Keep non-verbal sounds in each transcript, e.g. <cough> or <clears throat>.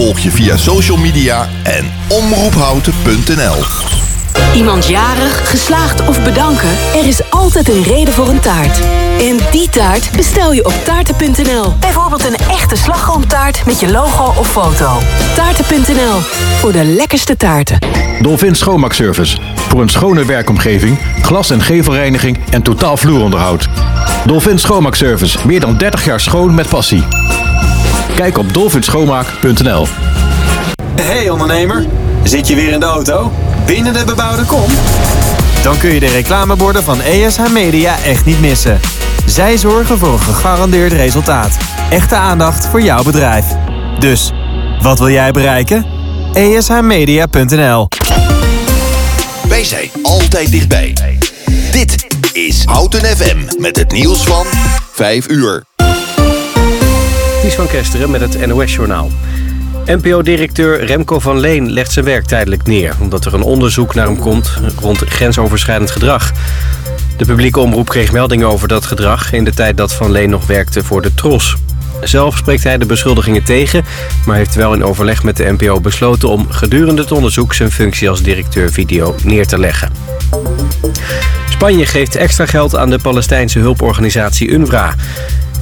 Volg je via social media en omroephouten.nl. Iemand jarig, geslaagd of bedanken? Er is altijd een reden voor een taart. En die taart bestel je op taarten.nl. Bijvoorbeeld een echte slagroomtaart met je logo of foto. Taarten.nl, voor de lekkerste taarten. Dolphin Schoonmaakservice. Voor een schone werkomgeving, glas- en gevelreiniging en totaal vloeronderhoud. Dolphin Schoonmaakservice. Meer dan 30 jaar schoon met passie. Kijk op dolphinschoonmaak.nl Hey ondernemer, zit je weer in de auto? Binnen de bebouwde kom? Dan kun je de reclameborden van ESH Media echt niet missen. Zij zorgen voor een gegarandeerd resultaat. Echte aandacht voor jouw bedrijf. Dus, wat wil jij bereiken? ESHmedia.nl Wij zijn altijd dichtbij. Dit is Houten FM met het nieuws van 5 uur. Ties van Kesteren met het NOS-journaal. NPO-directeur Remco van Leen legt zijn werk tijdelijk neer... omdat er een onderzoek naar hem komt rond grensoverschrijdend gedrag. De publieke omroep kreeg meldingen over dat gedrag... in de tijd dat Van Leen nog werkte voor de TROS. Zelf spreekt hij de beschuldigingen tegen... maar heeft wel in overleg met de NPO besloten... om gedurende het onderzoek zijn functie als directeur video neer te leggen. Spanje geeft extra geld aan de Palestijnse hulporganisatie UNRWA.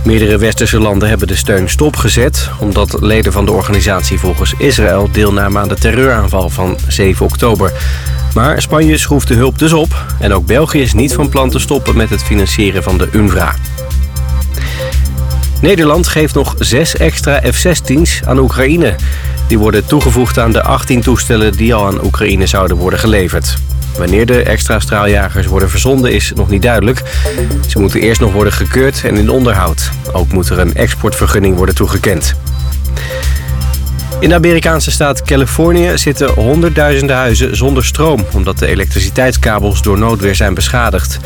Meerdere westerse landen hebben de steun stopgezet... omdat leden van de organisatie volgens Israël deelnamen aan de terreuraanval van 7 oktober. Maar Spanje schroeft de hulp dus op... en ook België is niet van plan te stoppen met het financieren van de UNRWA. Nederland geeft nog zes extra F-16's aan Oekraïne. Die worden toegevoegd aan de 18 toestellen die al aan Oekraïne zouden worden geleverd. Wanneer de extra straaljagers worden verzonden is nog niet duidelijk. Ze moeten eerst nog worden gekeurd en in onderhoud. Ook moet er een exportvergunning worden toegekend. In de Amerikaanse staat Californië zitten honderdduizenden huizen zonder stroom... omdat de elektriciteitskabels door noodweer zijn beschadigd.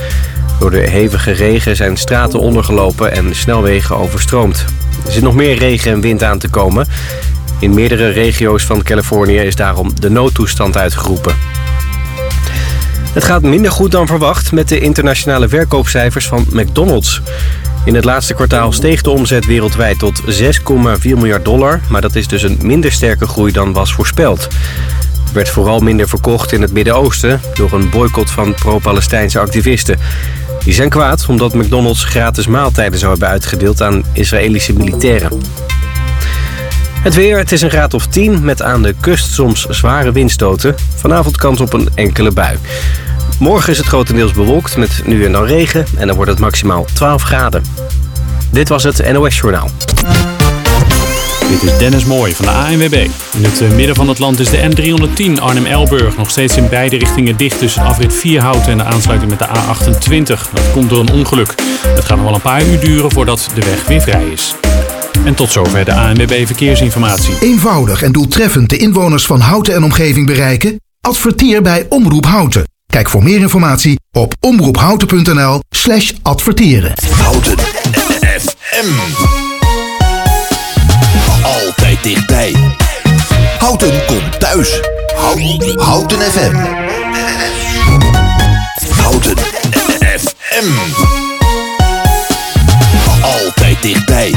Door de hevige regen zijn straten ondergelopen en snelwegen overstroomd. Er zit nog meer regen en wind aan te komen. In meerdere regio's van Californië is daarom de noodtoestand uitgeroepen. Het gaat minder goed dan verwacht met de internationale verkoopcijfers van McDonald's. In het laatste kwartaal steeg de omzet wereldwijd tot 6,4 miljard dollar... maar dat is dus een minder sterke groei dan was voorspeld. Er werd vooral minder verkocht in het Midden-Oosten... door een boycott van pro-Palestijnse activisten. Die zijn kwaad omdat McDonald's gratis maaltijden zou hebben uitgedeeld aan Israëlische militairen. Het weer, het is een graad of 10 met aan de kust soms zware windstoten. Vanavond kans op een enkele bui. Morgen is het grotendeels bewolkt met nu en dan regen en dan wordt het maximaal 12 graden. Dit was het NOS Journaal. Dit is Dennis Mooij van de ANWB. In het eh, midden van het land is de N310 Arnhem-Elburg nog steeds in beide richtingen dicht tussen afrit Vierhouten en de aansluiting met de A28. Dat komt door een ongeluk. Het gaat nog wel een paar uur duren voordat de weg weer vrij is. En tot zover de ANWB Verkeersinformatie. Eenvoudig en doeltreffend de inwoners van Houten en omgeving bereiken? Adverteer bij Omroep Houten. Kijk voor meer informatie op omroephouten.nl slash adverteren. Houten FM. Altijd dichtbij. Houten komt thuis. Houten, Houten FM. Houten FM. Altijd dichtbij.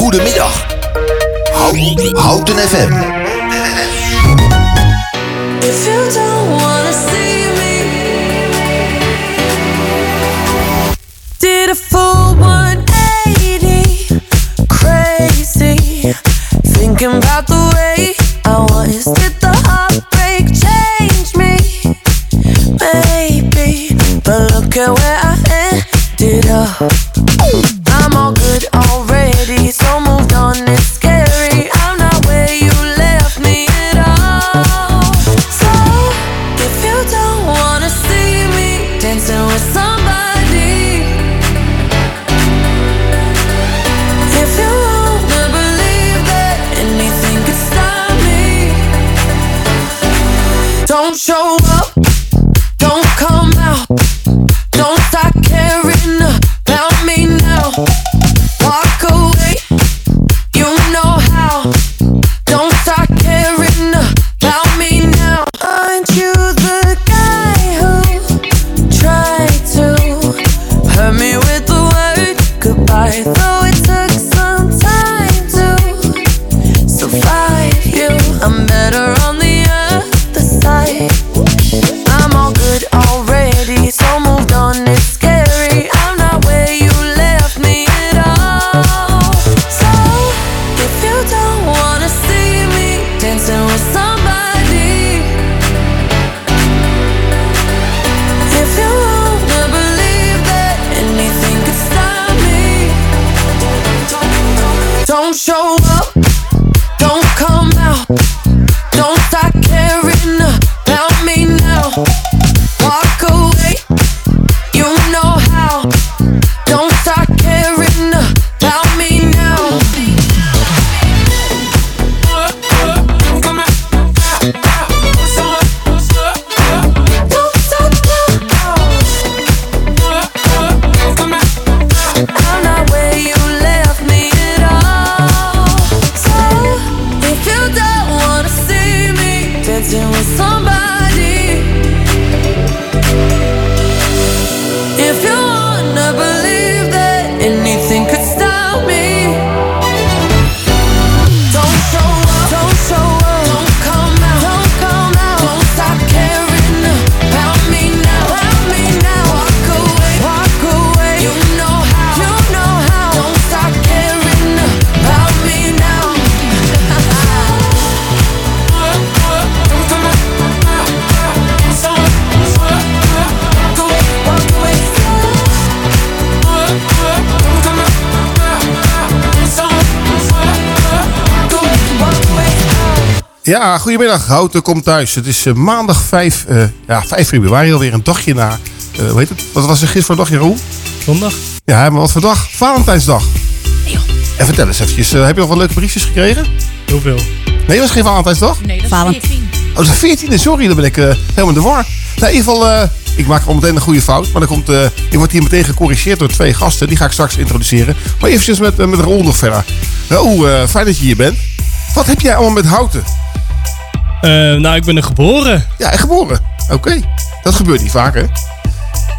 Goedemiddag. Houten, FM. Did a full 180, crazy, thinking about the way I was. Did the heartbreak change me? Maybe, but look at where I ended up. Ja, goedemiddag. Houten komt thuis. Het is eh, maandag 5, eh, ja, 5 februari, alweer een dagje na. eh hoe heet het? Wat was er gisteren voor dag, Jeroen? Zondag? Ja, maar wat voor dag? Valentijnsdag. En vertel eens eventjes, eh, heb je nog wat leuke briefjes gekregen? Heel veel. Nee, was geen Valentijnsdag? Nee, dat is Valen. 14. Oh, dat is 14 sorry, dan ben ik eh, helemaal in de war. Nou, in ieder geval, eh, ik maak al meteen een goede fout. Maar dan komt, eh ik word hier meteen gecorrigeerd door twee gasten. Die ga ik straks introduceren. Maar eventjes met, eh, met Raoul nog verder. Eh, fijn dat je hier bent. Wat heb jij allemaal met houten? Eh, nou, ik ben er geboren. Ja, en geboren. Oké. Dat gebeurt niet vaak, hè?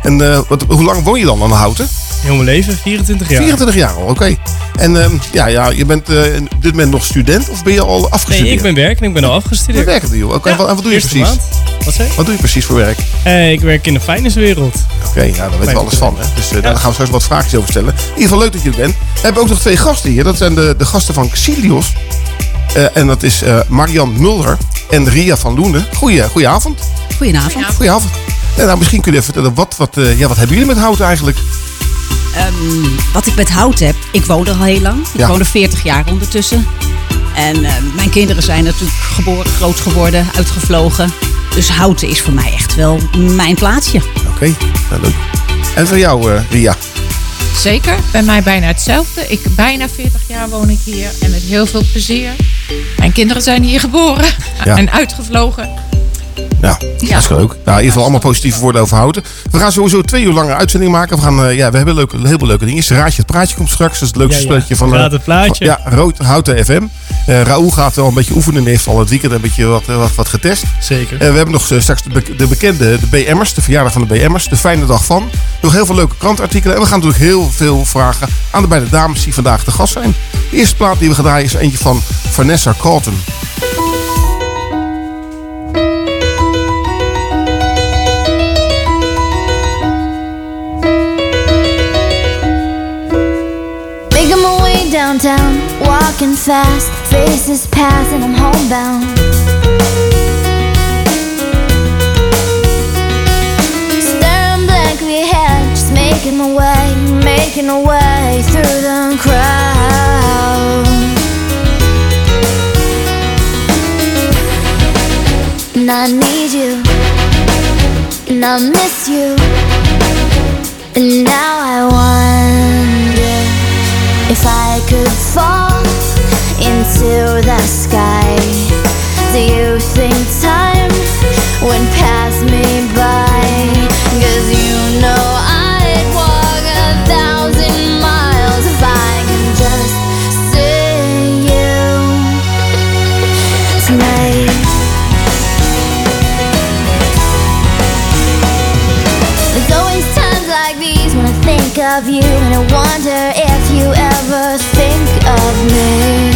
En eh, wat, hoe lang woon je dan aan houten? Heel mijn leven, 24 jaar. 24 jaar al, oké. En ehm, ja, ja, je bent eh, op dit moment nog student of ben je al afgestudeerd? Nee, ik ben werk en ik ben al Je afgestudeerd. werkt nu. Oké, Ja, en wat, en wat doe je precies? maand. Wat zei je? Wat doe je precies voor werk? Ik werk in de finance-wereld. Oké, ja, daar weten we alles van. Hè? Dus daar gaan we straks wat vraagjes over stellen. In ieder geval leuk dat je er bent. We hebben ook nog twee gasten hier. Dat zijn de, de gasten van Xilios. Eh, en dat is eh, Marian Mulder en Ria van Loenen. Goeie, goedenavond. Goedenavond. Goedenavond. En nou, misschien kun je even vertellen, wat, wat, eh, ja, wat hebben jullie met hout eigenlijk? Ehm, wat ik met hout heb, ik woon er al heel lang. Ik Ja. woon er 40 jaar ondertussen. En eh, mijn kinderen zijn natuurlijk geboren, groot geworden, uitgevlogen. Dus houten is voor mij echt wel mijn plaatsje. Oké, nou, leuk. En voor jou, eh, Ria? Zeker, bij mij bijna hetzelfde. Ik, bijna 40 jaar woon ik hier en met heel veel plezier. Mijn kinderen zijn hier geboren <laughs> Ja. en uitgevlogen. Ja, dat is leuk. Nou, in ieder geval allemaal positieve woorden over houten. We gaan sowieso twee uur lange uitzending maken. We, gaan, eh, ja, we hebben leuke, heel veel leuke dingen. Eerst Raadje het Praatje komt straks. Dat is het leukste Ja, ja. spelletje van... eh, Raad het Plaatje. van- Ja, Rood, Houten FM. Eh Raoul gaat wel een beetje oefenen. en heeft al het weekend een beetje wat, eh, wat, wat getest. Zeker. En we hebben nog eh, straks de, be- de bekende de BM'ers. De verjaardag van de BM'ers. De fijne dag van. Nog heel veel leuke krantartikelen. En we gaan natuurlijk heel veel vragen aan de beide dames die vandaag te gast zijn. De eerste plaat die we gaan draaien is eentje van Vanessa Carlton. Making my way downtown, walking fast, faces pass, and I'm homebound. Making my way, making my way through the crowd. And I need you, and I miss you, and now I wonder if I could fall into the sky. Do you think time would pass me by? Cause you know I'd of you And I wonder if you ever think of me.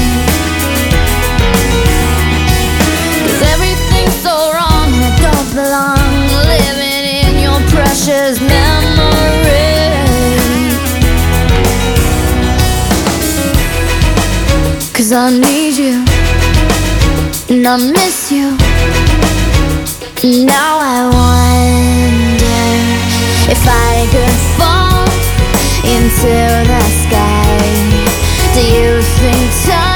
Cause everything's so wrong and I don't belong. Living in your precious memory. Cause I need you And I miss you. And now I wonder If I could into the sky. Do you think time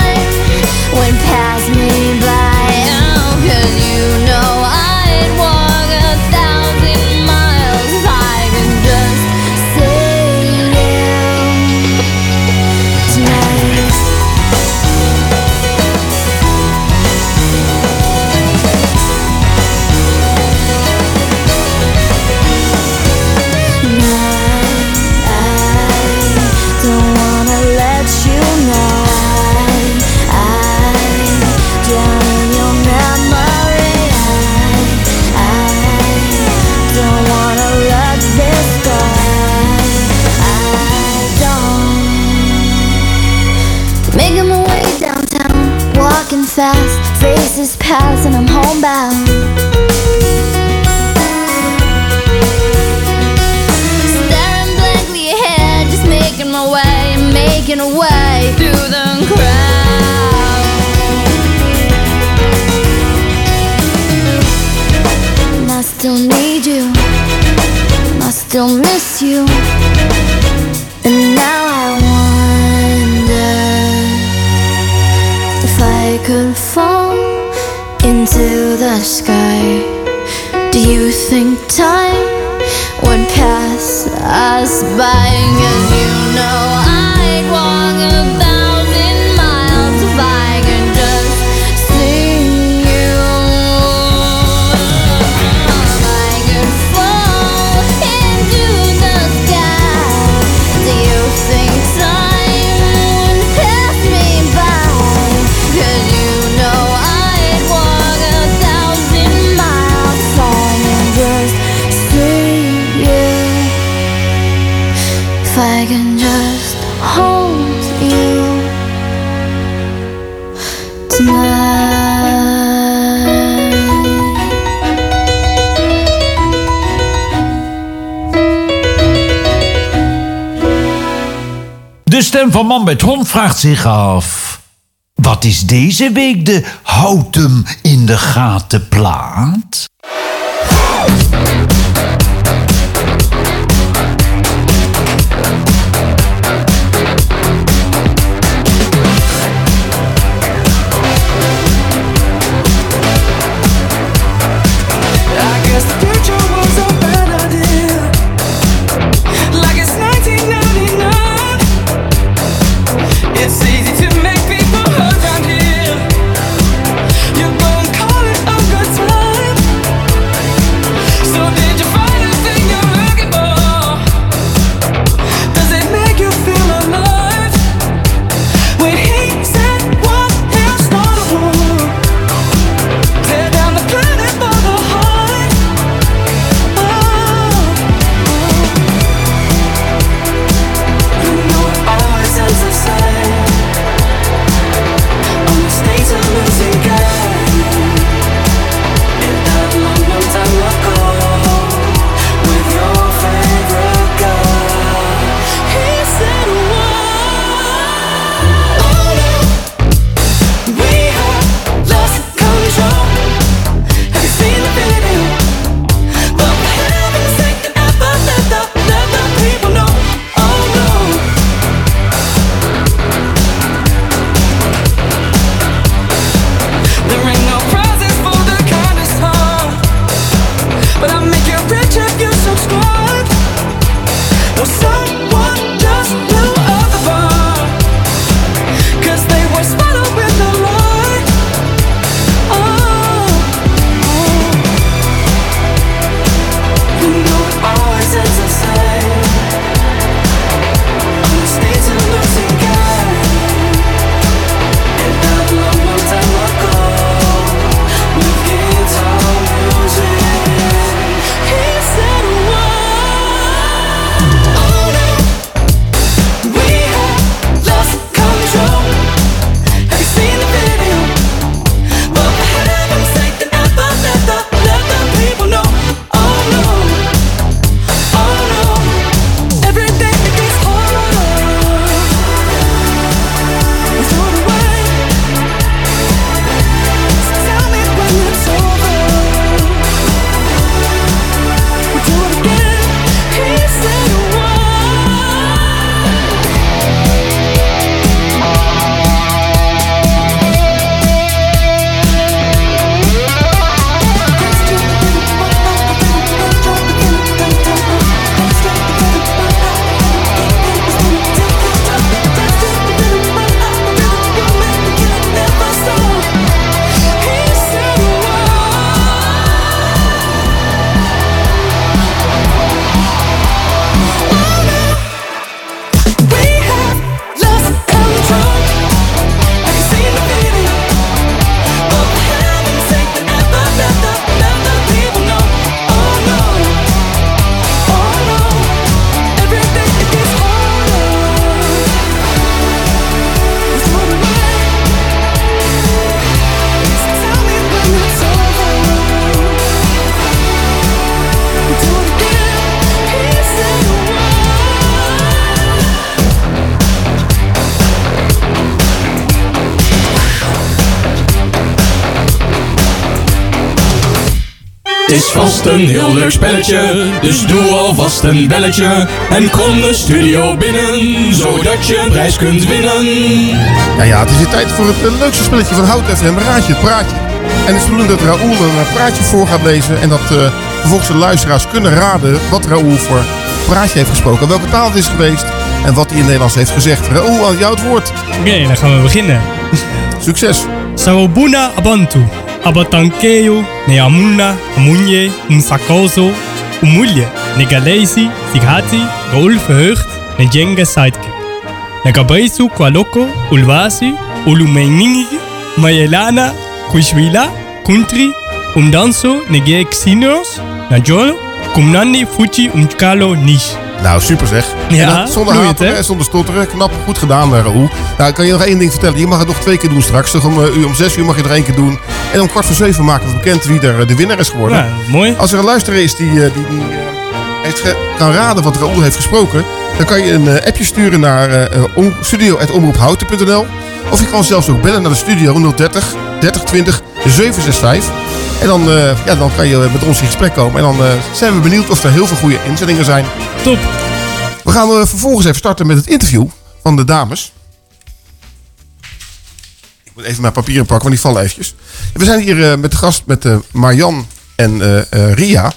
Can just hold. De stem van man met hond vraagt zich af. Wat is deze week de houten in de gaten plaat? Vast een heel leuk spelletje, dus doe alvast een belletje. En kom de studio binnen, zodat je een prijs kunt winnen. Ja, ja, het is weer tijd voor het eh, leukste spelletje van Hout FM, Raadje het Praatje. En het is de bedoeling dat Raoul een eh, praatje voor gaat lezen. En dat eh, vervolgens de luisteraars kunnen raden wat Raoul voor praatje heeft gesproken. Welke taal het is geweest en wat hij in Nederlands heeft gezegd. Raoul, aan jou het woord. Oké, dan gaan we beginnen. Succes. Sawabuna abantu. aber Abatankeyo ne Amuna, Amunye, Msakoso, Umulye, ne Galesi, Sigati, Gaul Verheucht, ne, ne Jenga Sidekick. Ne Gabaisu, Kualoko, Ulwasi, Ulumeiningi, Mayelana, Kushwila, Kuntri, Umdanso, ne Gexinos, Najolo, Kumnani Fuchi, Umchkalo, Nish. Nou, super zeg. Ja, dat zonder hè? en zonder stotteren. Knap, goed gedaan, eh, Raoul. Nou, ik kan je nog één ding vertellen. Je mag het nog twee keer doen straks. Dus om, eh, u, om zes uur mag je er één keer doen. En om kwart voor zeven maken we bekend wie er eh, de winnaar is geworden. Ja, mooi. Als er een luisteraar is die, die, die heeft kan raden wat Raoul heeft gesproken... dan kan je een appje sturen naar om, studio.omroephouten.nl. Of je kan zelfs ook bellen naar de studio 030 30 20 765. En dan, eh, ja, dan kan je met ons in gesprek komen. En dan eh, zijn we benieuwd of er heel veel goede inzendingen zijn. Top. We gaan eh, vervolgens even starten met het interview van de dames. Ik moet even mijn papieren pakken, want die vallen eventjes. We zijn hier eh, met de gast met eh Marjan en eh, eh, Ria.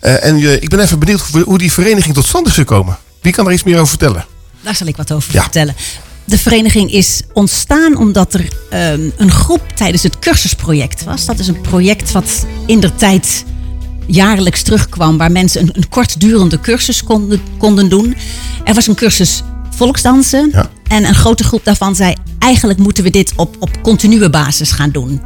Eh, en eh, ik ben even benieuwd hoe, hoe die vereniging tot stand is gekomen. Wie kan er iets meer over vertellen? Daar zal ik wat over Ja. vertellen. De vereniging is ontstaan omdat er ehm, een groep tijdens het cursusproject was. Dat is een project wat in der tijd jaarlijks terugkwam, waar mensen een, een kortdurende cursus konden, konden doen. Er was een cursus volksdansen. En een grote groep daarvan zei: eigenlijk moeten we dit op, op continue basis gaan doen.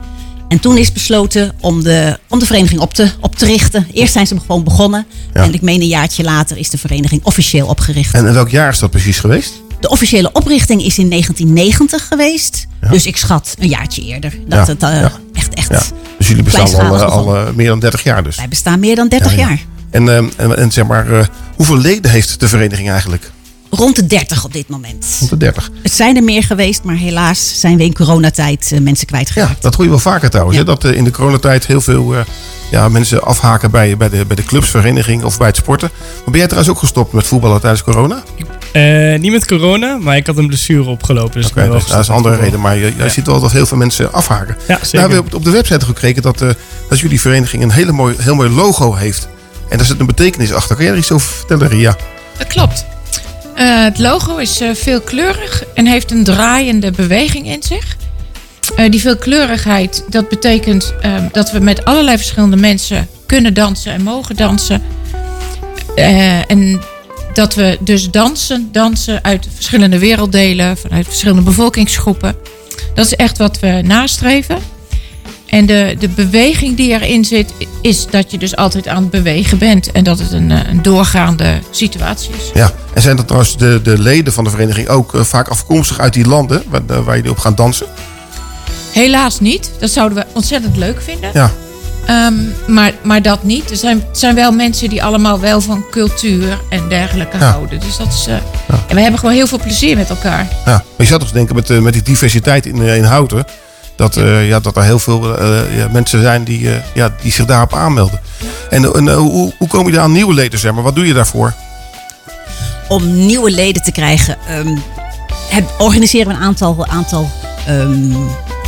En toen is besloten om de, om de vereniging op te, op te richten. Eerst zijn ze gewoon begonnen. Ja. En ik meen een jaartje later is de vereniging officieel opgericht. En in welk jaar is dat precies geweest? De officiële oprichting is in 1990 geweest. Dus ik schat een jaartje eerder. Dat Ja, het eh, ja. echt, echt Ja. Dus jullie bestaan al, eh, al eh, meer dan 30 jaar dus. Wij bestaan meer dan 30 Ja, ja. jaar. En, eh, en, en zeg maar, eh, hoeveel leden heeft de vereniging eigenlijk? Rond de 30 op dit moment. Rond de 30. Het zijn er meer geweest, maar helaas zijn we in coronatijd mensen kwijtgeraakt. Ja, dat hoor je wel vaker trouwens. Hè? Dat in de coronatijd heel veel eh, ja, mensen afhaken bij, bij, de, bij de clubs, vereniging of bij het sporten. Maar ben jij trouwens ook gestopt met voetballen tijdens corona? Eh, niet met corona, maar ik had een blessure opgelopen. Dus ik ben Oké, wel dat, dat is een andere reden. Maar je, je Ja. ziet wel dat heel veel mensen afhaken. Ja, zeker. Nou, we hebben op de website gekeken dat, eh, dat jullie vereniging een hele mooi, heel mooi logo heeft. En daar zit een betekenis achter. Kan jij er iets over vertellen, Ria? Dat klopt. Eh, het logo is eh, veelkleurig en heeft een draaiende beweging in zich. Eh, die veelkleurigheid, dat betekent dat we met allerlei verschillende mensen kunnen dansen en mogen dansen. Eh, en dat we dus dansen, dansen uit verschillende werelddelen, vanuit verschillende bevolkingsgroepen. Dat is echt wat we nastreven. En de, de beweging die erin zit, is dat je dus altijd aan het bewegen bent. En dat het een, eh, een doorgaande situatie is. Ja, en zijn dat trouwens de, de leden van de vereniging ook eh, vaak afkomstig uit die landen waar, eh, waar jullie op gaan dansen? Helaas niet. Dat zouden we ontzettend leuk vinden. Ja. Ehm, maar, maar dat niet. Er zijn, zijn wel mensen die allemaal wel van cultuur en dergelijke Ja. houden. Dus dat is. eh, En we hebben gewoon heel veel plezier met elkaar. Ja, maar je zou toch denken met, eh, met die diversiteit in, eh, in Houten... Dat, eh, ja, dat er heel veel eh, ja, mensen zijn die, eh, ja, die zich daarop aanmelden. En, en hoe, hoe kom je daar aan nieuwe leden, zeg maar? Wat doe je daarvoor? Om nieuwe leden te krijgen, ehm, heb- organiseren we een aantal, aantal ehm,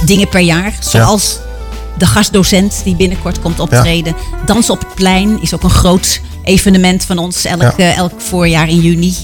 dingen per jaar. Zoals de gastdocent die binnenkort komt optreden. Dansen op het plein is ook een groot evenement van ons elk, Ja. eh, elk voorjaar in juni.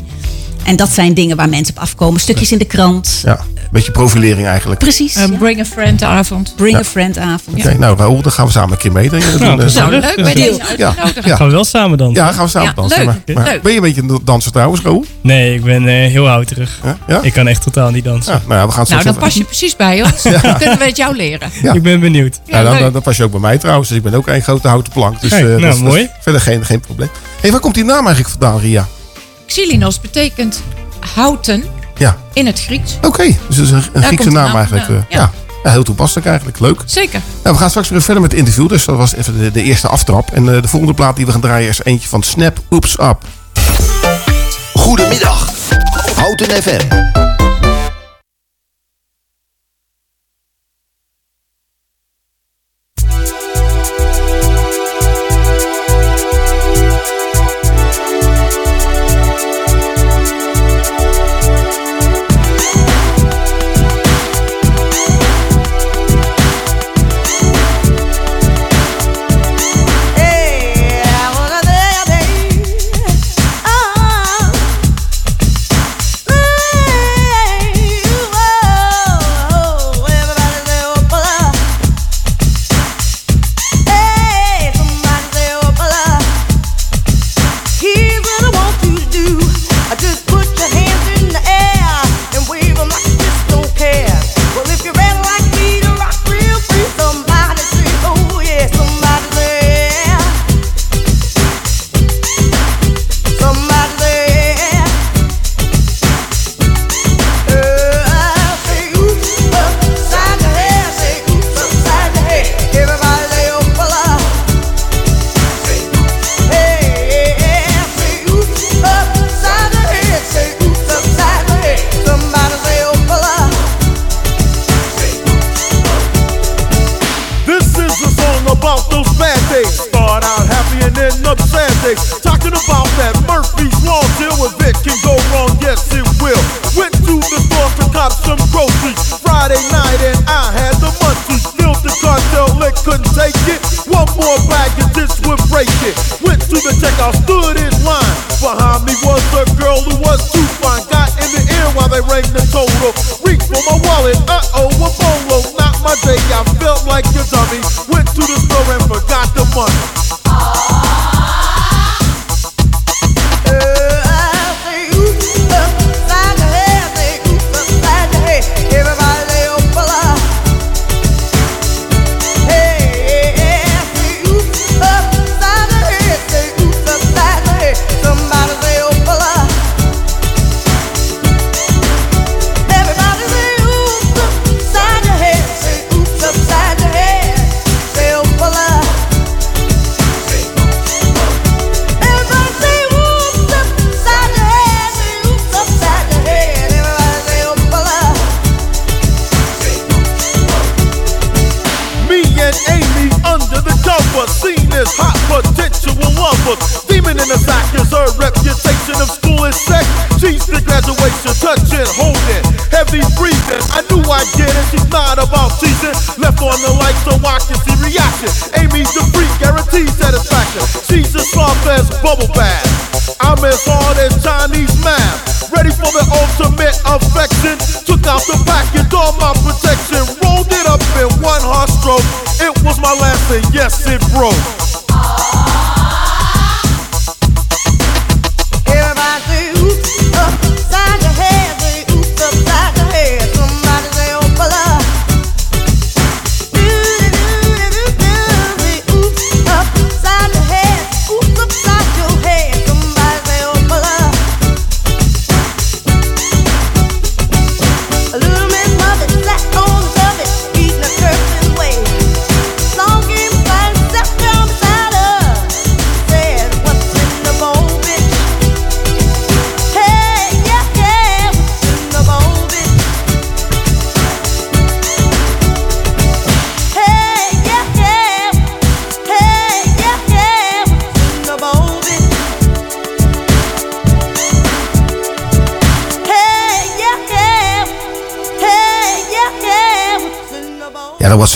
En dat zijn dingen waar mensen op afkomen. Stukjes in de krant. Ja, een beetje profilering eigenlijk. Precies. Een bring a friend avond. Bring Ja. a friend avond. Oké, nou Raoul, dan gaan we samen een keer mee. Dan, Nou, doen, eh, gezellig. leuk, bij deze Ja, ja. Gaan we wel samen dan? Ja, gaan we samen Ja, dansen. leuk, Maar, maar leuk. ben je een beetje een danser trouwens, Raoul? Nee, ik ben eh, heel houterig. Ja? Ja? Ik kan echt totaal niet dansen. Ja, nou ja, we gaan Nou, dan even- pas je precies bij ons. <laughs> Dan kunnen we het jou leren. Ja. Ik ben benieuwd. Ja, dan, dan, dan pas je ook bij mij trouwens. Dus ik ben ook een grote houten plank. Dus Kijk, eh, nou, dat dat mooi. verder geen, geen probleem. hey, waar komt die naam eigenlijk vandaan, Ria? Xylinos betekent houten Ja, in het Grieks. oké. Dus het is een, Griekse naam naam eigenlijk. eh, ja. Ja. heel toepasselijk eigenlijk. Leuk. Zeker. Nou, we gaan straks weer verder met het interview. Dus dat was even de, de eerste aftrap. En eh, de volgende plaat die we gaan draaien is eentje van Snap Oops Up. Goedemiddag. Houten FM.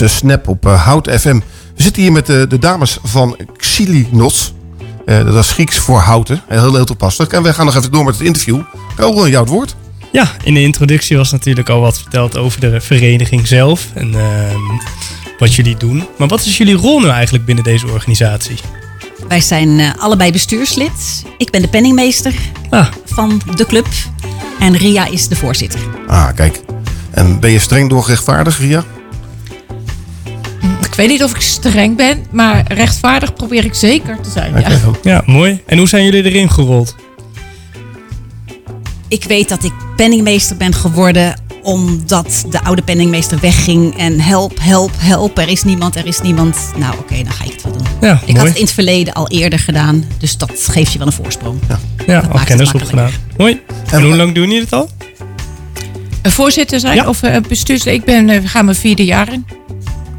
Eh, Snap op eh, Hout FM. We zitten hier met de, de dames van Xilinos. Eh dat is Grieks voor houten. Heel, heel toepasselijk. En we gaan nog even door met het interview. Raoul, jou het woord. Ja, in de introductie was natuurlijk al wat verteld over de vereniging zelf en ehm, wat jullie doen. Maar wat is jullie rol nu eigenlijk binnen deze organisatie? Wij zijn eh, allebei bestuurslid. Ik ben de penningmeester van de club. En Ria is de voorzitter. Ah, kijk. En ben je streng door rechtvaardig, Ria? Ik weet niet of ik streng ben, maar rechtvaardig probeer ik zeker te zijn. Ja. Ja, mooi. En hoe zijn jullie erin gerold? Ik weet dat ik penningmeester ben geworden omdat de oude penningmeester wegging. En help, help, help. Er is niemand, er is niemand. Nou, oké, dan ga ik het wel doen. Ja, ik had het in het verleden al eerder gedaan. Dus dat geeft je wel een voorsprong. Ja, Dat al kennis opgedaan. Mooi. En hoe lang doen jullie het al? Een voorzitter zijn Ja. of eh, bestuurslid. Ik ben, eh, we gaan mijn vierde jaar in.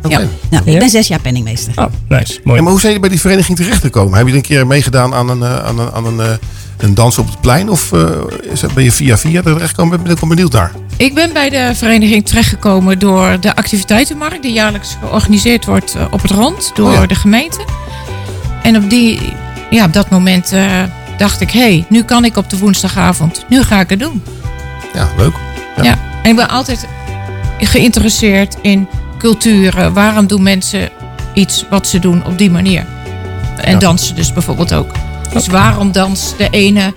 Ja. Nou, ik ben zes jaar penningmeester. Oh, nice. Mooi. Ja, maar hoe zijn jullie bij die vereniging terechtgekomen? Heb je een keer meegedaan aan een, eh, aan een, aan een, eh, een dans op het plein? Of eh, is dat- ben je via via terechtgekomen? Ik ben ik wel benieuwd daar. Ik ben bij de vereniging terechtgekomen door de activiteitenmarkt die jaarlijks georganiseerd wordt op het rond door Oh ja. de gemeente. En op, die, ja, op dat moment eh, dacht ik, hé, hey, nu kan ik op de woensdagavond. Nu ga ik het doen. Ja, leuk. Ja. En ik ben altijd geïnteresseerd in culturen. Waarom doen mensen iets wat ze doen op die manier? En Ja. dansen dus bijvoorbeeld ook. Dus waarom danst de ene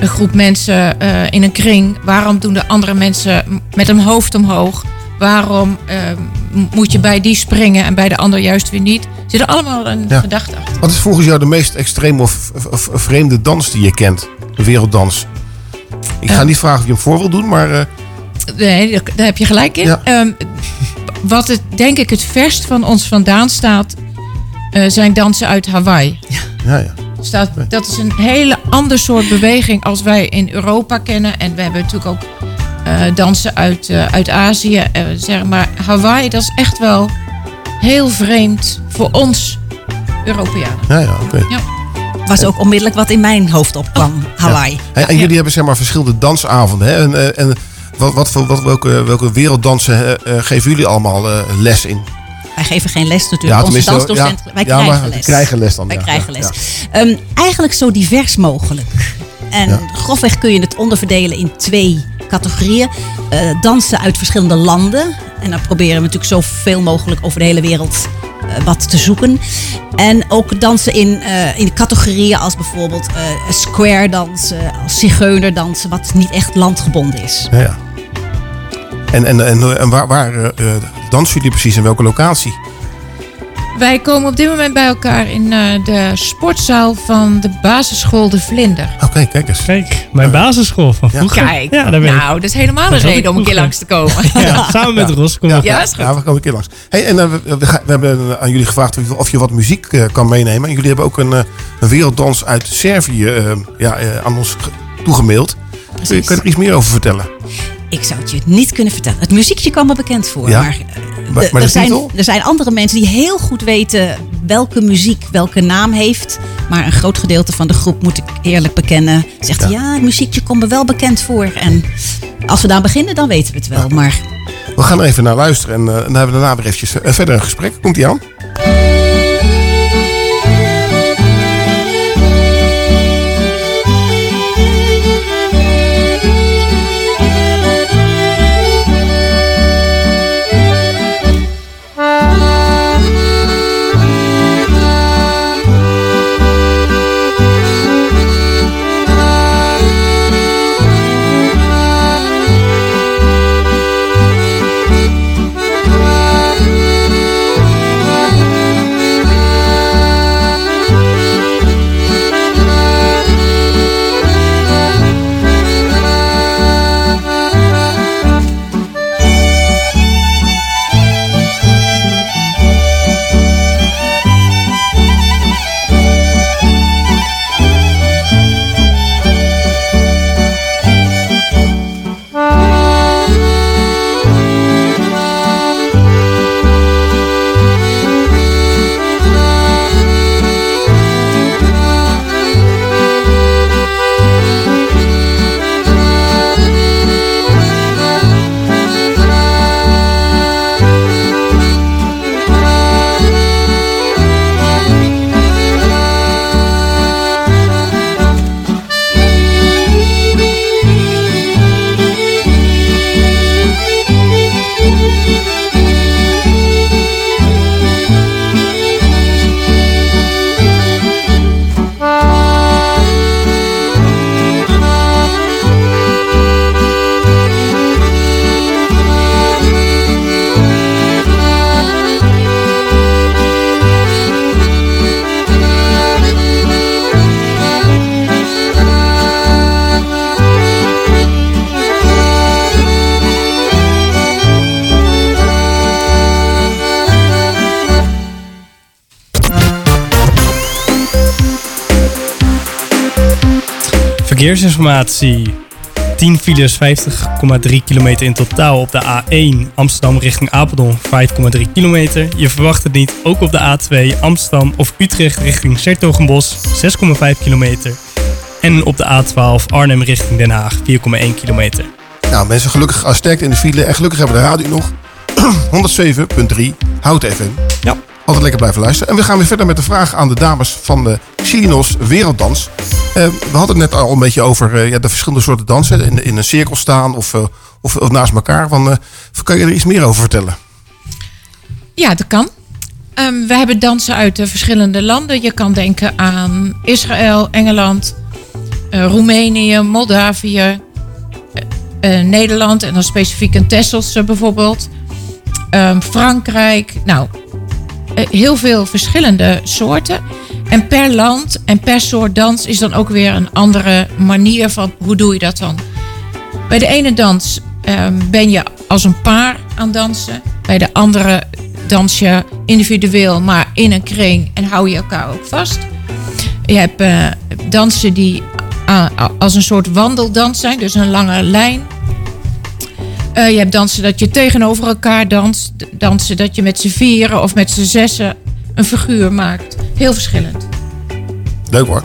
een groep mensen eh, in een kring? Waarom doen de andere mensen met een hoofd omhoog? Waarom eh, moet je bij die springen en bij de ander juist weer niet? Er zit er allemaal een Ja. gedachte achter. Wat is volgens jou de meest extreme of, of- of vreemde dans die je kent? De werelddans. Ik ga Eh. niet vragen of je hem voor wil doen, maar... eh, Nee, daar- daar heb je gelijk in. Ja. Ehm, wat het, denk ik het verst van ons vandaan staat, eh, zijn dansen uit Hawaii. ja, ja. Staat, dat is een hele ander soort beweging als wij in Europa kennen. En we hebben natuurlijk ook eh, dansen uit, eh, uit Azië. zeg maar Hawaii, dat is echt wel heel vreemd voor ons Europeanen. Ja, ja, oké. Ja. was ook onmiddellijk wat in mijn hoofd opkwam. Hawaii. En, en jullie hebben zeg maar verschillende dansavonden. Hè? En, en wat, wat, voor- wat, welke, welke werelddansen eh, eh, geven jullie allemaal eh, les in? Wij geven geen les natuurlijk. Onze tenminste, dansdocent, ja, wij ja, krijgen les. krijgen les dan, Wij krijgen les. Ehm, eigenlijk zo divers mogelijk. En grofweg kun je het onderverdelen in twee categorieën. Dansen uit verschillende landen. En dan proberen we natuurlijk zoveel mogelijk over de hele wereld wat te zoeken. En ook dansen in, in categorieën als bijvoorbeeld square dansen, als zigeunerdansen, wat niet echt landgebonden is. Ja. En, en, en, en waar, waar eh, eh, dansen jullie precies? In welke locatie? Wij komen op dit moment bij elkaar in eh, de sportzaal van de basisschool De Vlinder. Oké, kijk eens. Kijk, mijn basisschool van vroeger. Kijk, Ja, daar ben ik. nou, dat is helemaal Dat een reden om een keer langs te komen. <laughs> Ja, samen met Ros. Kom maar. Ja, is goed. Ja, we komen een keer langs. Hey, en we, we, ga- we hebben aan jullie gevraagd of je, of je wat muziek eh, kan meenemen. En jullie hebben ook een, eh, een werelddans uit Servië ja, eh, aan ons ge- toegemaild. Kun je, kan je er iets meer over vertellen? Ik zou het je niet kunnen vertellen. Het muziekje kwam me bekend voor. Ja? Maar, eh, Maar- er, zijn, er zijn andere mensen die heel goed weten welke muziek welke naam heeft. Maar een groot gedeelte van de groep, moet ik eerlijk bekennen, zegt ja, het muziekje komt me wel bekend voor. En als we daar beginnen, dan weten we het wel. Maar We gaan er even naar luisteren en, eh, dan hebben we daarna weer eventjes eh, verder een gesprek. Komt ie aan? Verkeersinformatie. 10 files, 50,3 kilometer in totaal op de A1 Amsterdam richting Apeldoorn, 5,3 kilometer. Je verwacht het niet, ook op de A2 Amsterdam of Utrecht richting Sertogenbos, 6,5 kilometer. En op de A12 Arnhem richting Den Haag, 4,1 kilometer. Nou, mensen, gelukkig uh, sterkte in de file. En gelukkig hebben we de radio nog. <clears throat> 107.3 Hout FM. Ja. Altijd lekker blijven luisteren. En we gaan weer verder met de vraag aan de dames van de Chilinos Werelddans. Eh, we hadden het net al een beetje over eh, de verschillende soorten dansen. In, in een cirkel staan of, eh, of, naast elkaar. Van, eh, kan je er iets meer over vertellen? Ja, dat kan. Ehm, we hebben dansen uit de verschillende landen. Je kan denken aan Israël, Engeland, eh, Roemenië, Moldavië, eh, eh, Nederland en dan specifiek een Tesselse bijvoorbeeld. Ehm, Frankrijk. Nou, eh, heel veel verschillende soorten. En per land en per soort dans is dan ook weer een andere manier van hoe doe je dat dan. Bij de ene dans ehm, ben je als een paar aan dansen. Bij de andere dans je individueel, maar in een kring en hou je elkaar ook vast. Je hebt eh, dansen die ah, als een soort wandeldans zijn, dus een lange lijn. Eh, je hebt dansen dat je tegenover elkaar danst. Dansen dat je met z'n vieren of met z'n zessen een figuur maakt. Heel verschillend. Leuk hoor.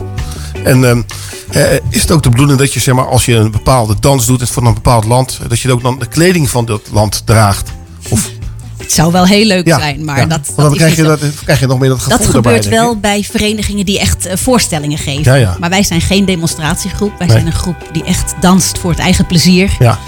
En ehm, eh, is het ook de bedoeling dat je, zeg maar, als je een bepaalde dans doet voor een bepaald land, dat je ook dan de kleding van dat land draagt? Of, Het zou wel heel leuk Ja, zijn, maar ja. dat, Want dan is krijg je, dat, krijg je nog meer dat gevoel Dat erbij, gebeurt wel bij verenigingen die echt eh, voorstellingen geven. Ja, ja. Maar wij zijn geen demonstratiegroep. Wij Nee. zijn een groep die echt danst voor het eigen plezier. Ja.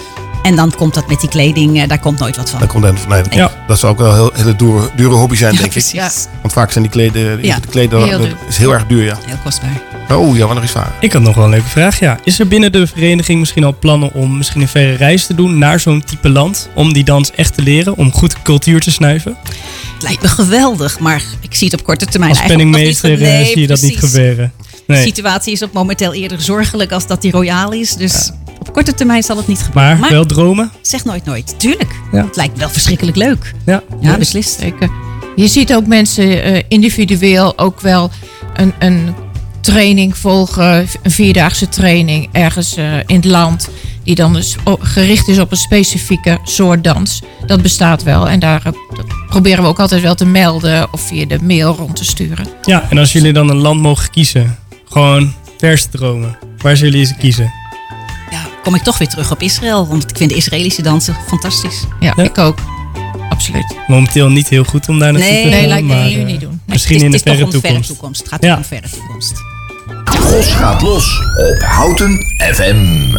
En dan komt dat met die kleding, eh, daar komt nooit wat van. Dat komt dan nee, dat, Ja. dat zou ook wel een heel, hele dure, dure hobby zijn, Ja, denk ik. precies. Want vaak zijn die kleden, Ja, de kleden heel is heel erg duur, ja. Heel kostbaar. Oh ja, wat nog eens vragen? Ik had nog wel een leuke vraag. Ja. Is er binnen de vereniging misschien al plannen om misschien een verre reis te doen naar zo'n type land? Om die dans echt te leren, om goed cultuur te snuiven? Het lijkt me geweldig, maar ik zie het op korte termijn Als eigenlijk nog niet. eh, Nee, zie je dat niet gebeuren. De Nee. situatie is op momenteel eerder zorgelijk als dat die royaal is. Dus op korte termijn zal het niet gebeuren. Maar, wel dromen? Zeg nooit nooit. Tuurlijk. Ja. Het lijkt me wel verschrikkelijk leuk. Ja, Ja, beslist. Zeker. Je ziet ook mensen eh, individueel ook wel een, een training volgen, een vierdaagse training ergens eh, in het land, die dan dus gericht is op een specifieke soort dans. Dat bestaat wel en daar eh, dat proberen we ook altijd wel te melden of via de mail rond te sturen. Ja, en als jullie dan een land mogen kiezen, gewoon verse dromen, waar zullen jullie ze kiezen? Kom ik toch weer terug op Israël, want ik vind de Israëlische dansen fantastisch. Ja, ik ook. Absoluut. Momenteel niet heel goed om daar naartoe Nee, te gaan. nee, lijkt me nu eh, niet doen. Nee, Misschien het in de is verre om de verre toekomst. toekomst. Het gaat Ja. om verre toekomst. Tros gaat los op Houten FM.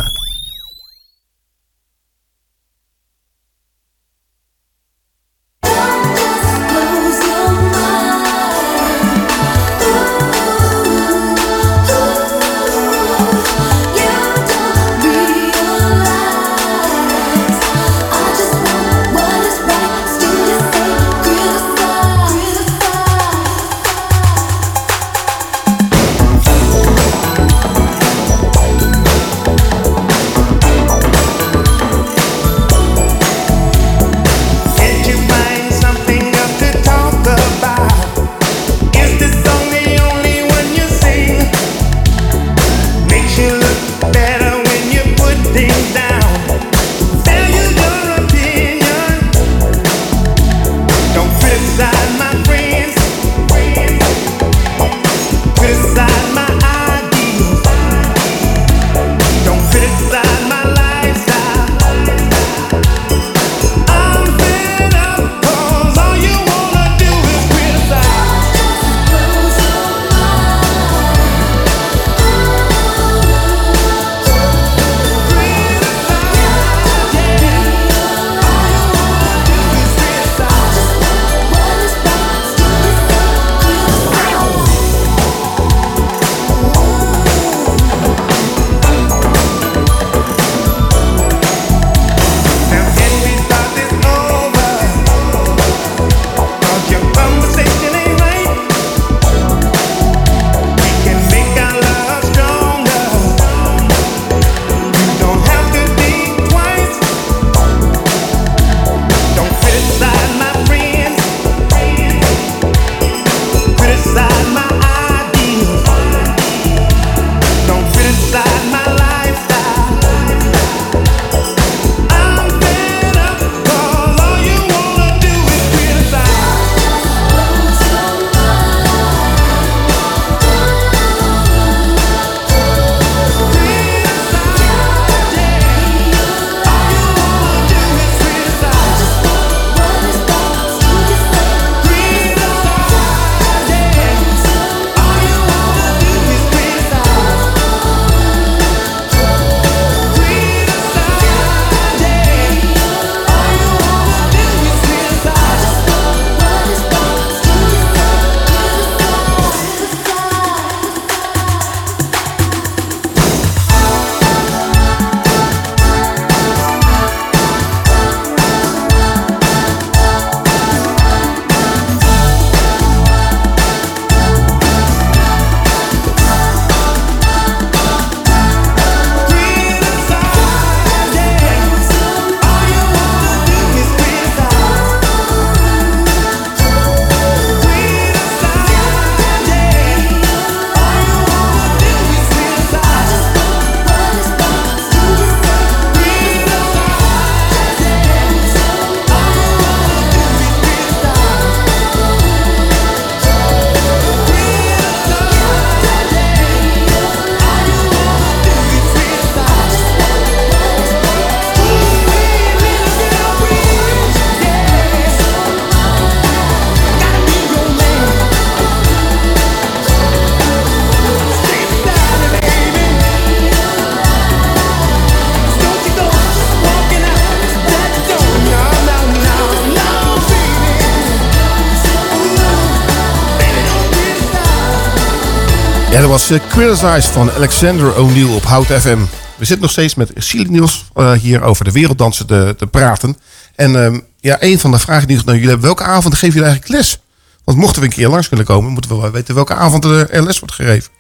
Was uh, Criticized van Alexander O'Neill op Hout FM. We zitten nog steeds met Silik Niels eh, hier over de werelddansen te, te praten. En ehm, ja, een van de vragen die ik naar jullie heb, welke avond geven jullie eigenlijk les? Want mochten we een keer langs kunnen komen, moeten we wel weten welke avond er les wordt gegeven.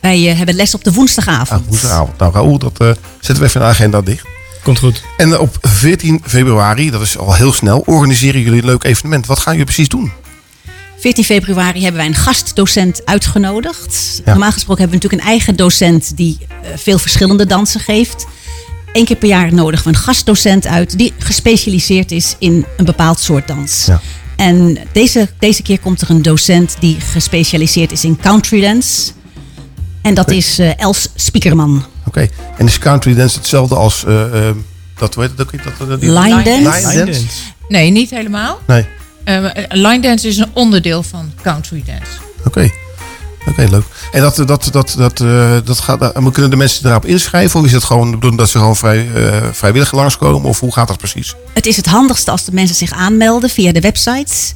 Wij eh, hebben les op de woensdagavond. Ah, woensdagavond. Nou, Raoul, dat eh, zetten we even in de agenda dicht. Komt goed. En op 14 februari, dat is al heel snel, organiseren jullie een leuk evenement. Wat gaan jullie precies doen? 14 februari hebben wij een gastdocent uitgenodigd. Normaal gesproken hebben we natuurlijk een eigen docent die eh, veel verschillende dansen geeft. Eén keer per jaar nodigen we een gastdocent uit die gespecialiseerd is in een bepaald soort dans. Ja. En deze, deze keer komt er een docent die gespecialiseerd is in country dance. En dat is uh, Els Spiekerman. Oké, en is country dance hetzelfde als uh, uh, dat, weet dat, dat, dat, line, line, dance? line dance? Nee, niet helemaal. Nee. Line dance is een onderdeel van country dance. Oké. Oké, leuk. En dat, dat, dat, dat, uh, dat gaat, uh, kunnen de mensen erop inschrijven? Of is het gewoon dat ze gewoon vrij, uh, vrijwillig langskomen? Of hoe gaat dat precies? Het is het handigste als de mensen zich aanmelden via de websites.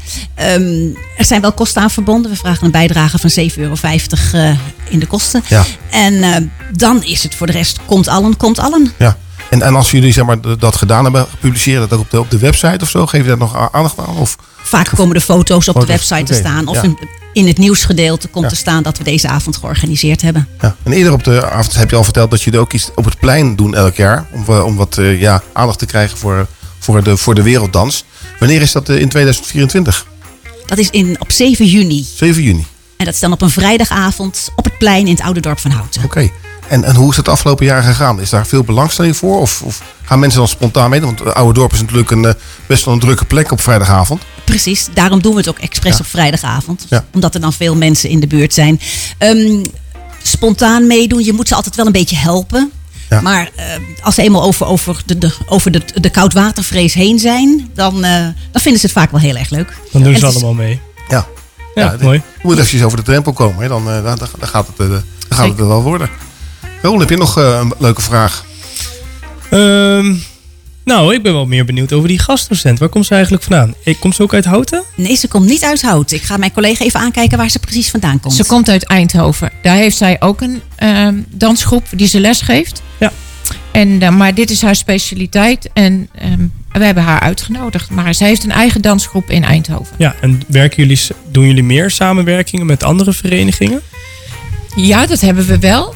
Um, er zijn wel kosten aan verbonden. We vragen een bijdrage van 7,50 euro in de kosten. Ja. En dan is het voor de rest, komt allen, komt allen. Ja. En, en als jullie zeg maar, dat gedaan hebben, publiceer dat ook op de, op de website of zo? Geef je daar nog aandacht aan? Of? Vaak komen de foto's op de website te staan. Of ja. in het nieuwsgedeelte komt ja. te staan dat we deze avond georganiseerd hebben. Ja. En eerder op de avond heb je al verteld dat jullie ook iets op het plein doen elk jaar. Om, om wat uh, ja, aandacht te krijgen voor, voor, de, voor de werelddans. Wanneer is dat uh, in 2024? Dat is in, op 7 juni. 7 juni. En dat is dan op een vrijdagavond op het plein in het oude dorp van Houten. Oké. Okay. En, en hoe is het afgelopen jaar gegaan? Is daar veel belangstelling voor? Of, of gaan mensen dan spontaan mee? Want het oude dorp is natuurlijk een, best wel een drukke plek op vrijdagavond. Precies, daarom doen we het ook expres Ja. op vrijdagavond. Ja. Omdat er dan veel mensen in de buurt zijn. Ehm, spontaan meedoen, je moet ze altijd wel een beetje helpen. Ja. Maar eh, als ze eenmaal over, over, de, de, over de, de koudwatervrees heen zijn, dan, eh, dan vinden ze het vaak wel heel erg leuk. Dan doen En ze het is- allemaal mee. Ja. Ja, mooi. Je moet eventjes over de drempel komen. Hè? Dan, eh, dan, dan, dan gaat het, eh, dan gaat het er wel worden. Roel, heb je nog eh, een leuke vraag? Ehm, nou, ik ben wel meer benieuwd over die gastdocent. Waar komt ze eigenlijk vandaan? Ik Komt ze ook uit Houten? Nee, ze komt niet uit Hout. Ik ga mijn collega even aankijken waar ze precies vandaan komt. Ze komt uit Eindhoven. Daar heeft zij ook een ehm, dansgroep die ze les geeft. Ja. En, eh, maar dit is haar specialiteit. En ehm, we hebben haar uitgenodigd. Maar ze heeft een eigen dansgroep in Eindhoven. Ja, en werken jullie, doen jullie meer samenwerkingen met andere verenigingen? Ja, dat hebben we wel.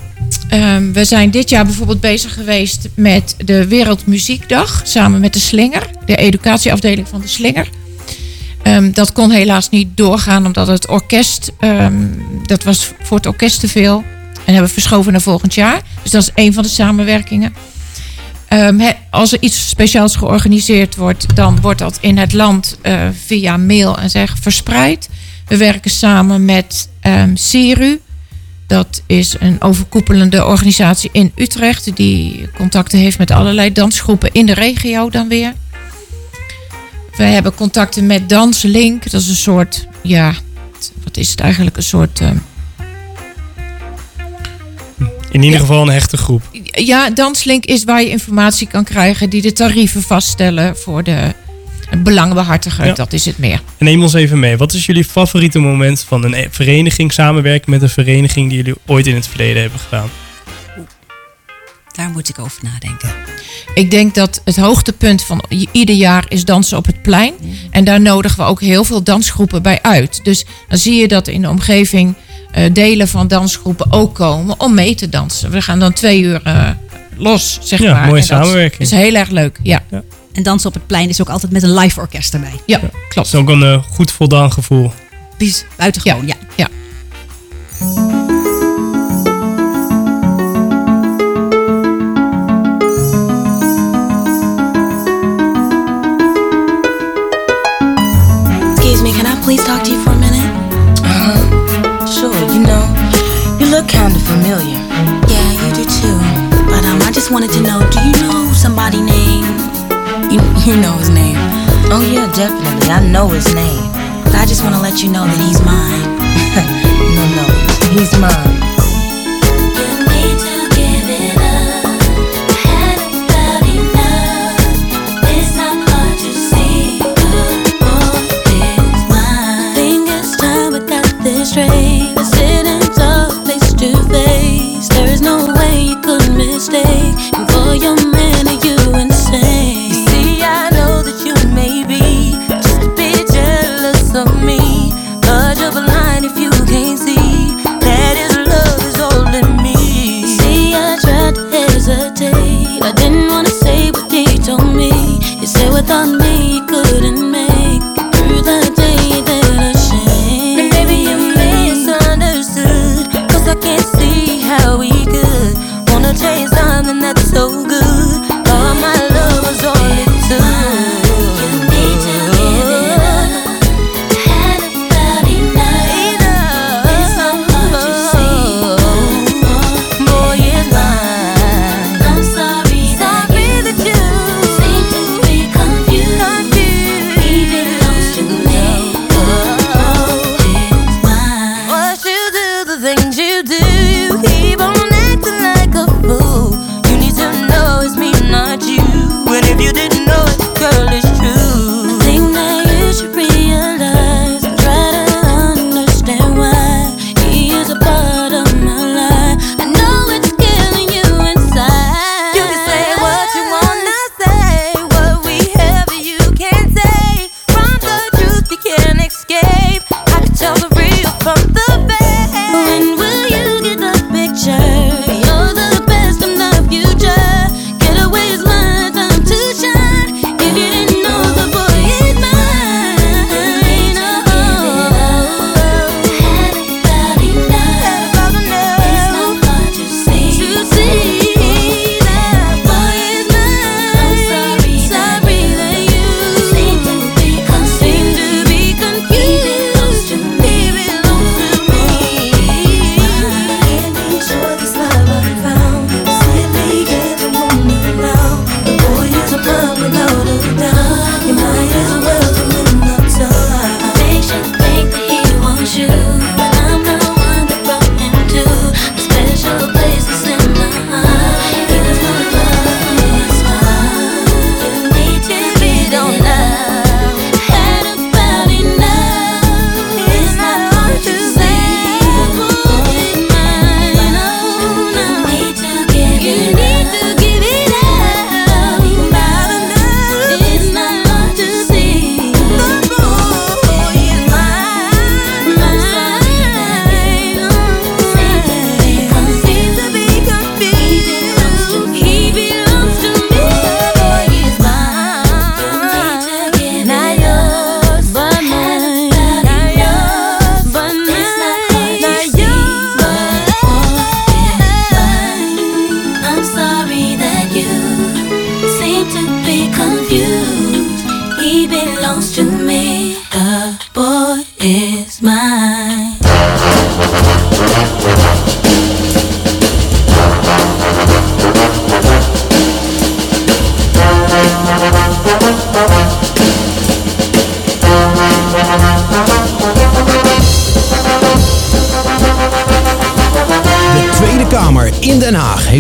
Ehm, we zijn dit jaar bijvoorbeeld bezig geweest met de Wereldmuziekdag. Samen met de Slinger, de educatieafdeling van de Slinger. Ehm, dat kon helaas niet doorgaan omdat het orkest, ehm, dat was voor het orkest te veel. En hebben we verschoven naar volgend jaar. Dus dat is een van de samenwerkingen. Als er iets speciaals georganiseerd wordt, dan wordt dat in het land eh, via mail en zeg verspreid. We werken samen met ehm CERU. Dat is een overkoepelende organisatie in Utrecht die contacten heeft met allerlei dansgroepen in de regio dan weer. We hebben contacten met Danslink. Dat is een soort, ja, wat is het eigenlijk? Een soort, ehm, In ieder geval een hechte groep. ja, Danslink is waar je informatie kan krijgen die de tarieven vaststellen voor de belangbehartiger. Ja. Dat is het meer. En neem ons even mee. Wat is jullie favoriete moment van een e- vereniging samenwerken met een vereniging die jullie ooit in het verleden hebben gedaan? Daar moet ik over nadenken. Ik denk dat het hoogtepunt van ieder jaar is dansen op het plein. En daar nodigen we ook heel veel dansgroepen bij uit. Dus dan zie je dat in de omgeving eh, delen van dansgroepen ook komen om mee te dansen. We gaan dan twee uur eh, los, zeg Ja, maar. mooie En dat samenwerking. is heel erg leuk, ja. En dansen op het plein is ook altijd met een live orkest erbij. Ja, Dat klopt. is ook een eh, goed voldaan gevoel. Buitengewoon, ja. ja. Excuse me, can I please talk to you for a minute? Uh, sure, you know, you look kind of familiar. Yeah, you do too. But um, I just wanted to know, do you know somebody named... You, you know his name. Oh yeah, definitely. I know his name. I just want to let you know that he's mine. <laughs> no, no, he's mine.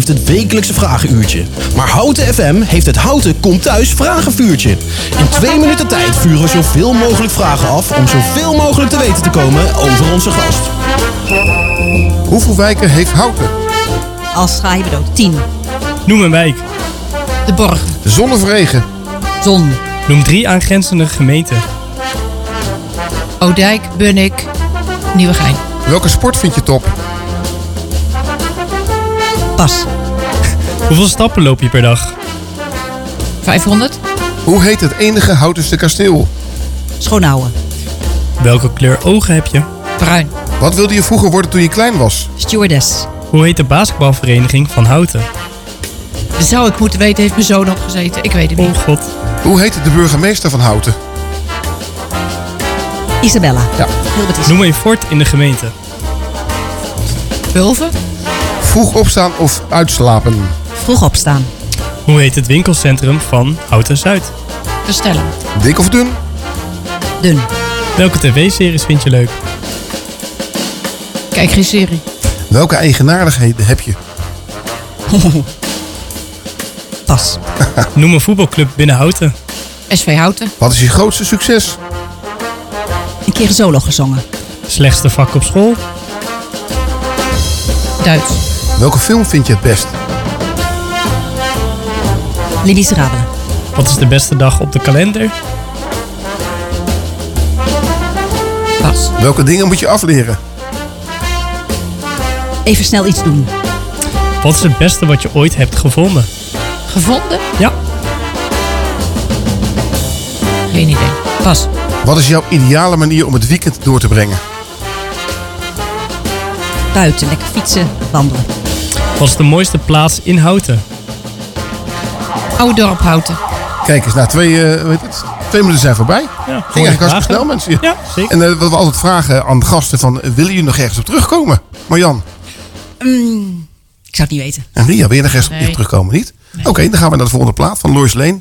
Heeft het wekelijkse vragenuurtje. Maar Houten FM heeft het Houten Komt Thuis vragenvuurtje. In twee minuten tijd vuren we zoveel mogelijk vragen af om zoveel mogelijk te weten te komen over onze gast. Hoeveel wijken heeft Houten? Als bedoelt, 10. Noem een wijk. De Borg. Zon of regen? Zon. Noem drie aangrenzende gemeenten. Oudijk, Bunnik, Nieuwegein. Welke sport vind je top? Pas. Hoeveel stappen loop je per dag? 500. Hoe heet het enige Houtense kasteel? Schoonhouden. Welke kleur ogen heb je? Bruin. Wat wilde je vroeger worden toen je klein was? Stewardess. Hoe heet de basketbalvereniging van Houten? Dat zou ik moeten weten, heeft mijn zoon opgezeten. Ik weet het niet. Oh god. Hoe heet de burgemeester van Houten? Isabella. Ja. Noem een fort in de gemeente. Pulven. Vroeg opstaan of uitslapen? Vroeg opstaan. Hoe heet het winkelcentrum van Houten Zuid? Castellum. Dik of dun? Dun. Welke tv-series vind je leuk? Kijk geen serie. Welke eigenaardigheden heb je? Pas. <laughs> Noem een voetbalclub binnen Houten. SV Houten. Wat is je grootste succes? Een keer een solo gezongen. Slechtste vak op school? Duits. Welke film vind je het best? Les Miserables. Wat is de beste dag op de kalender? Pas. Welke dingen moet je afleren? Even snel iets doen. Wat is het beste wat je ooit hebt gevonden? Gevonden? Ja. Geen idee. Pas. Wat is jouw ideale manier om het weekend door te brengen? Buiten, lekker fietsen, wandelen. Wat is de mooiste plaats in Houten? Oude dorp Houten. Kijk eens, na twee, eh, weet het, twee minuten zijn voorbij. Ja, Ging eigenlijk hartstikke snel, mensen. Ja, zeker. En eh, wat we altijd vragen aan de gasten van, willen jullie nog ergens op terugkomen? Marjan Mm, ik zou het niet weten. en Ria, wil je nog ergens Nee. op terugkomen? Niet? Oké, dan gaan we naar de volgende plaat van Lois Lane.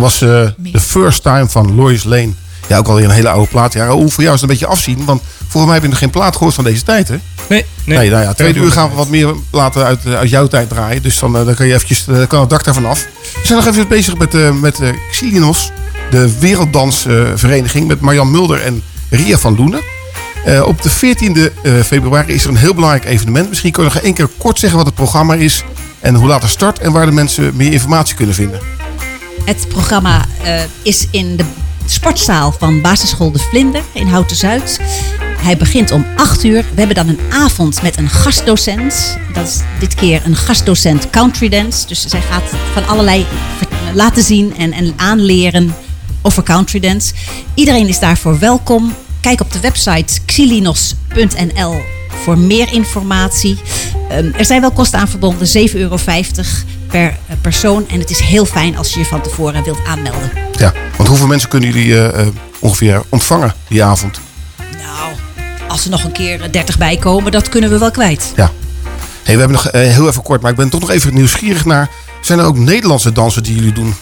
Dat was eh The First Time van Lois Lane. Ja, ook alweer een hele oude plaat. Ja, Raoul, voor jou is het een beetje afzien. Want volgens mij heb je nog geen plaat gehoord van deze tijd, hè? Nee, nee. Nee, nou ja, tweede uur gaan we wat meer platen uit, eh, uit jouw tijd draaien. Dus dan, eh, dan kan je eventjes, kan het dak daarvan af. We zijn nog even bezig met, eh met eh, Xilinos, de werelddansvereniging. met Marjan Mulder en Ria van Loenen. Eh, op de 14e eh, februari is er een heel belangrijk evenement. Misschien kun je nog één keer kort zeggen wat het programma is. En hoe laat het start en waar de mensen meer informatie kunnen vinden. Het programma eh, is in de sportzaal van basisschool De Vlinder in Houten Zuid. Hij begint om 8 uur. We hebben dan een avond met een gastdocent. Dat is dit keer een gastdocent country dance. Dus zij gaat van allerlei laten zien en, en aanleren over country dance. Iedereen is daarvoor welkom. Kijk op de website xilinos.nl voor meer informatie. Ehm, er zijn wel kosten aan verbonden, 7,50 euro per eh, persoon. En het is heel fijn als je je van tevoren wilt aanmelden. Ja, want hoeveel mensen kunnen jullie eh, eh, ongeveer ontvangen die avond? Als er nog een keer 30 bij komen, dat kunnen we wel kwijt. Ja. Hey, we hebben nog eh, heel even kort, maar ik ben toch nog even nieuwsgierig naar. Zijn er ook Nederlandse dansen die jullie doen?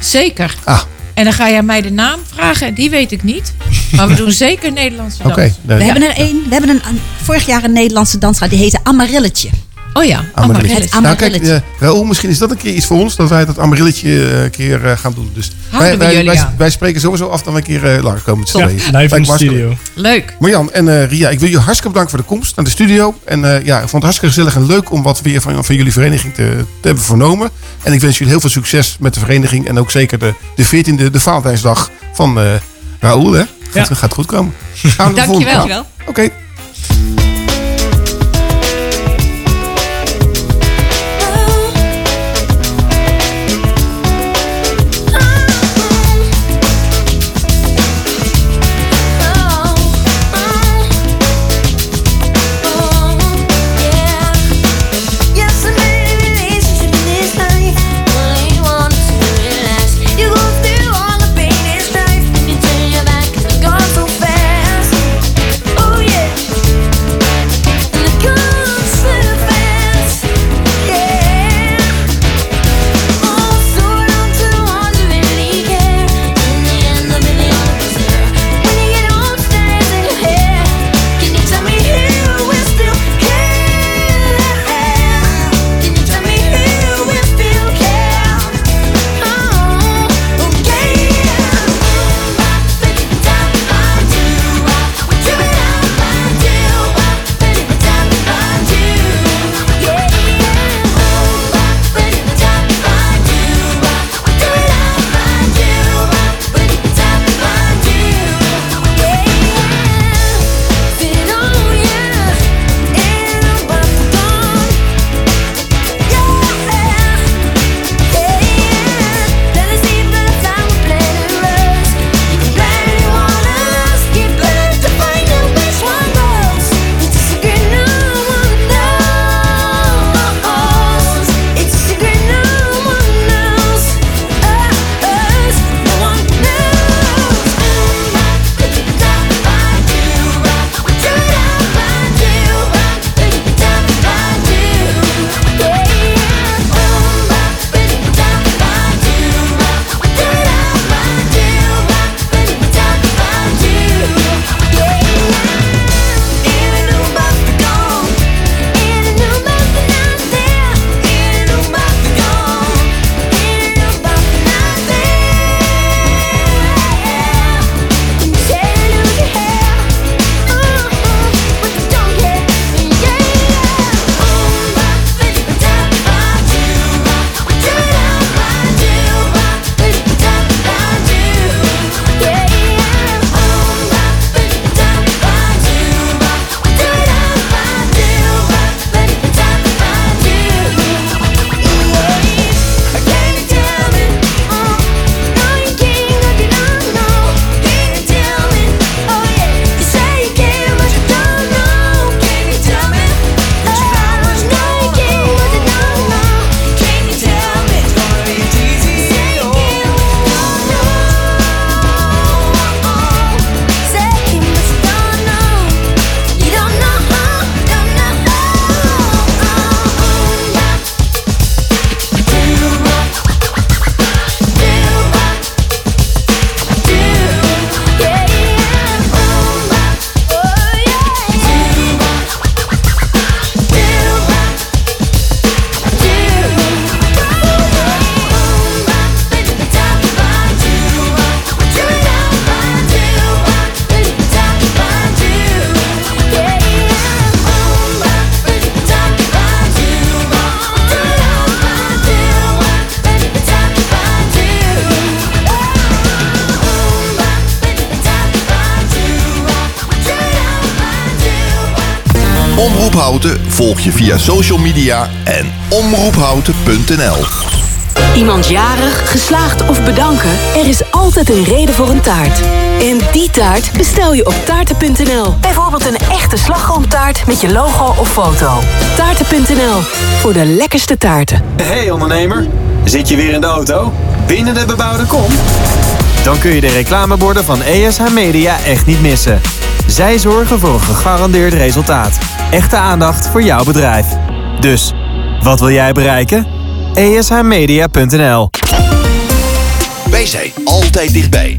Zeker. Ah. En dan ga jij mij de naam vragen. Die weet ik niet. Maar we doen <laughs> zeker Nederlandse dans. Oké, We hebben er één. We hebben een, een- vorig jaar een Nederlandse dans gehad. Die heette Amarilletje. Oh ja, Amarilletje. Het Nou, kijk, eh, Raoul, misschien is dat een keer iets voor ons. Dat wij dat Amarilletje eh, een keer eh, gaan doen. Dus wij, wij, jullie wij, spreken sowieso af dat we een keer eh met z'n Ja, tweeën. live in de studio. Leuk. Marjan en eh, Ria, ik wil jullie hartstikke bedanken voor de komst naar de studio. En eh, ja, ik vond het hartstikke gezellig en leuk om wat weer van, van jullie vereniging te, te hebben vernomen. En ik wens jullie heel veel succes met de vereniging. En ook zeker de, de 14e, de Valentijnsdag van eh Raoul. Hè? Gaat, gaat goed komen. Gaan we Dankjewel. Oké. Je via social media en omroephouten.nl. Iemand jarig, geslaagd of bedanken? Er is altijd een reden voor een taart. En die taart bestel je op taarten.nl. Bijvoorbeeld een echte slagroomtaart met je logo of foto. Taarten.nl, voor de lekkerste taarten. Hey ondernemer, zit je weer in de auto? Binnen de bebouwde kom? Dan kun je de reclameborden van ESH Media echt niet missen. Zij zorgen voor een gegarandeerd resultaat. Echte aandacht voor jouw bedrijf. Dus, wat wil jij bereiken? ESHmedia.nl Wij zijn altijd dichtbij.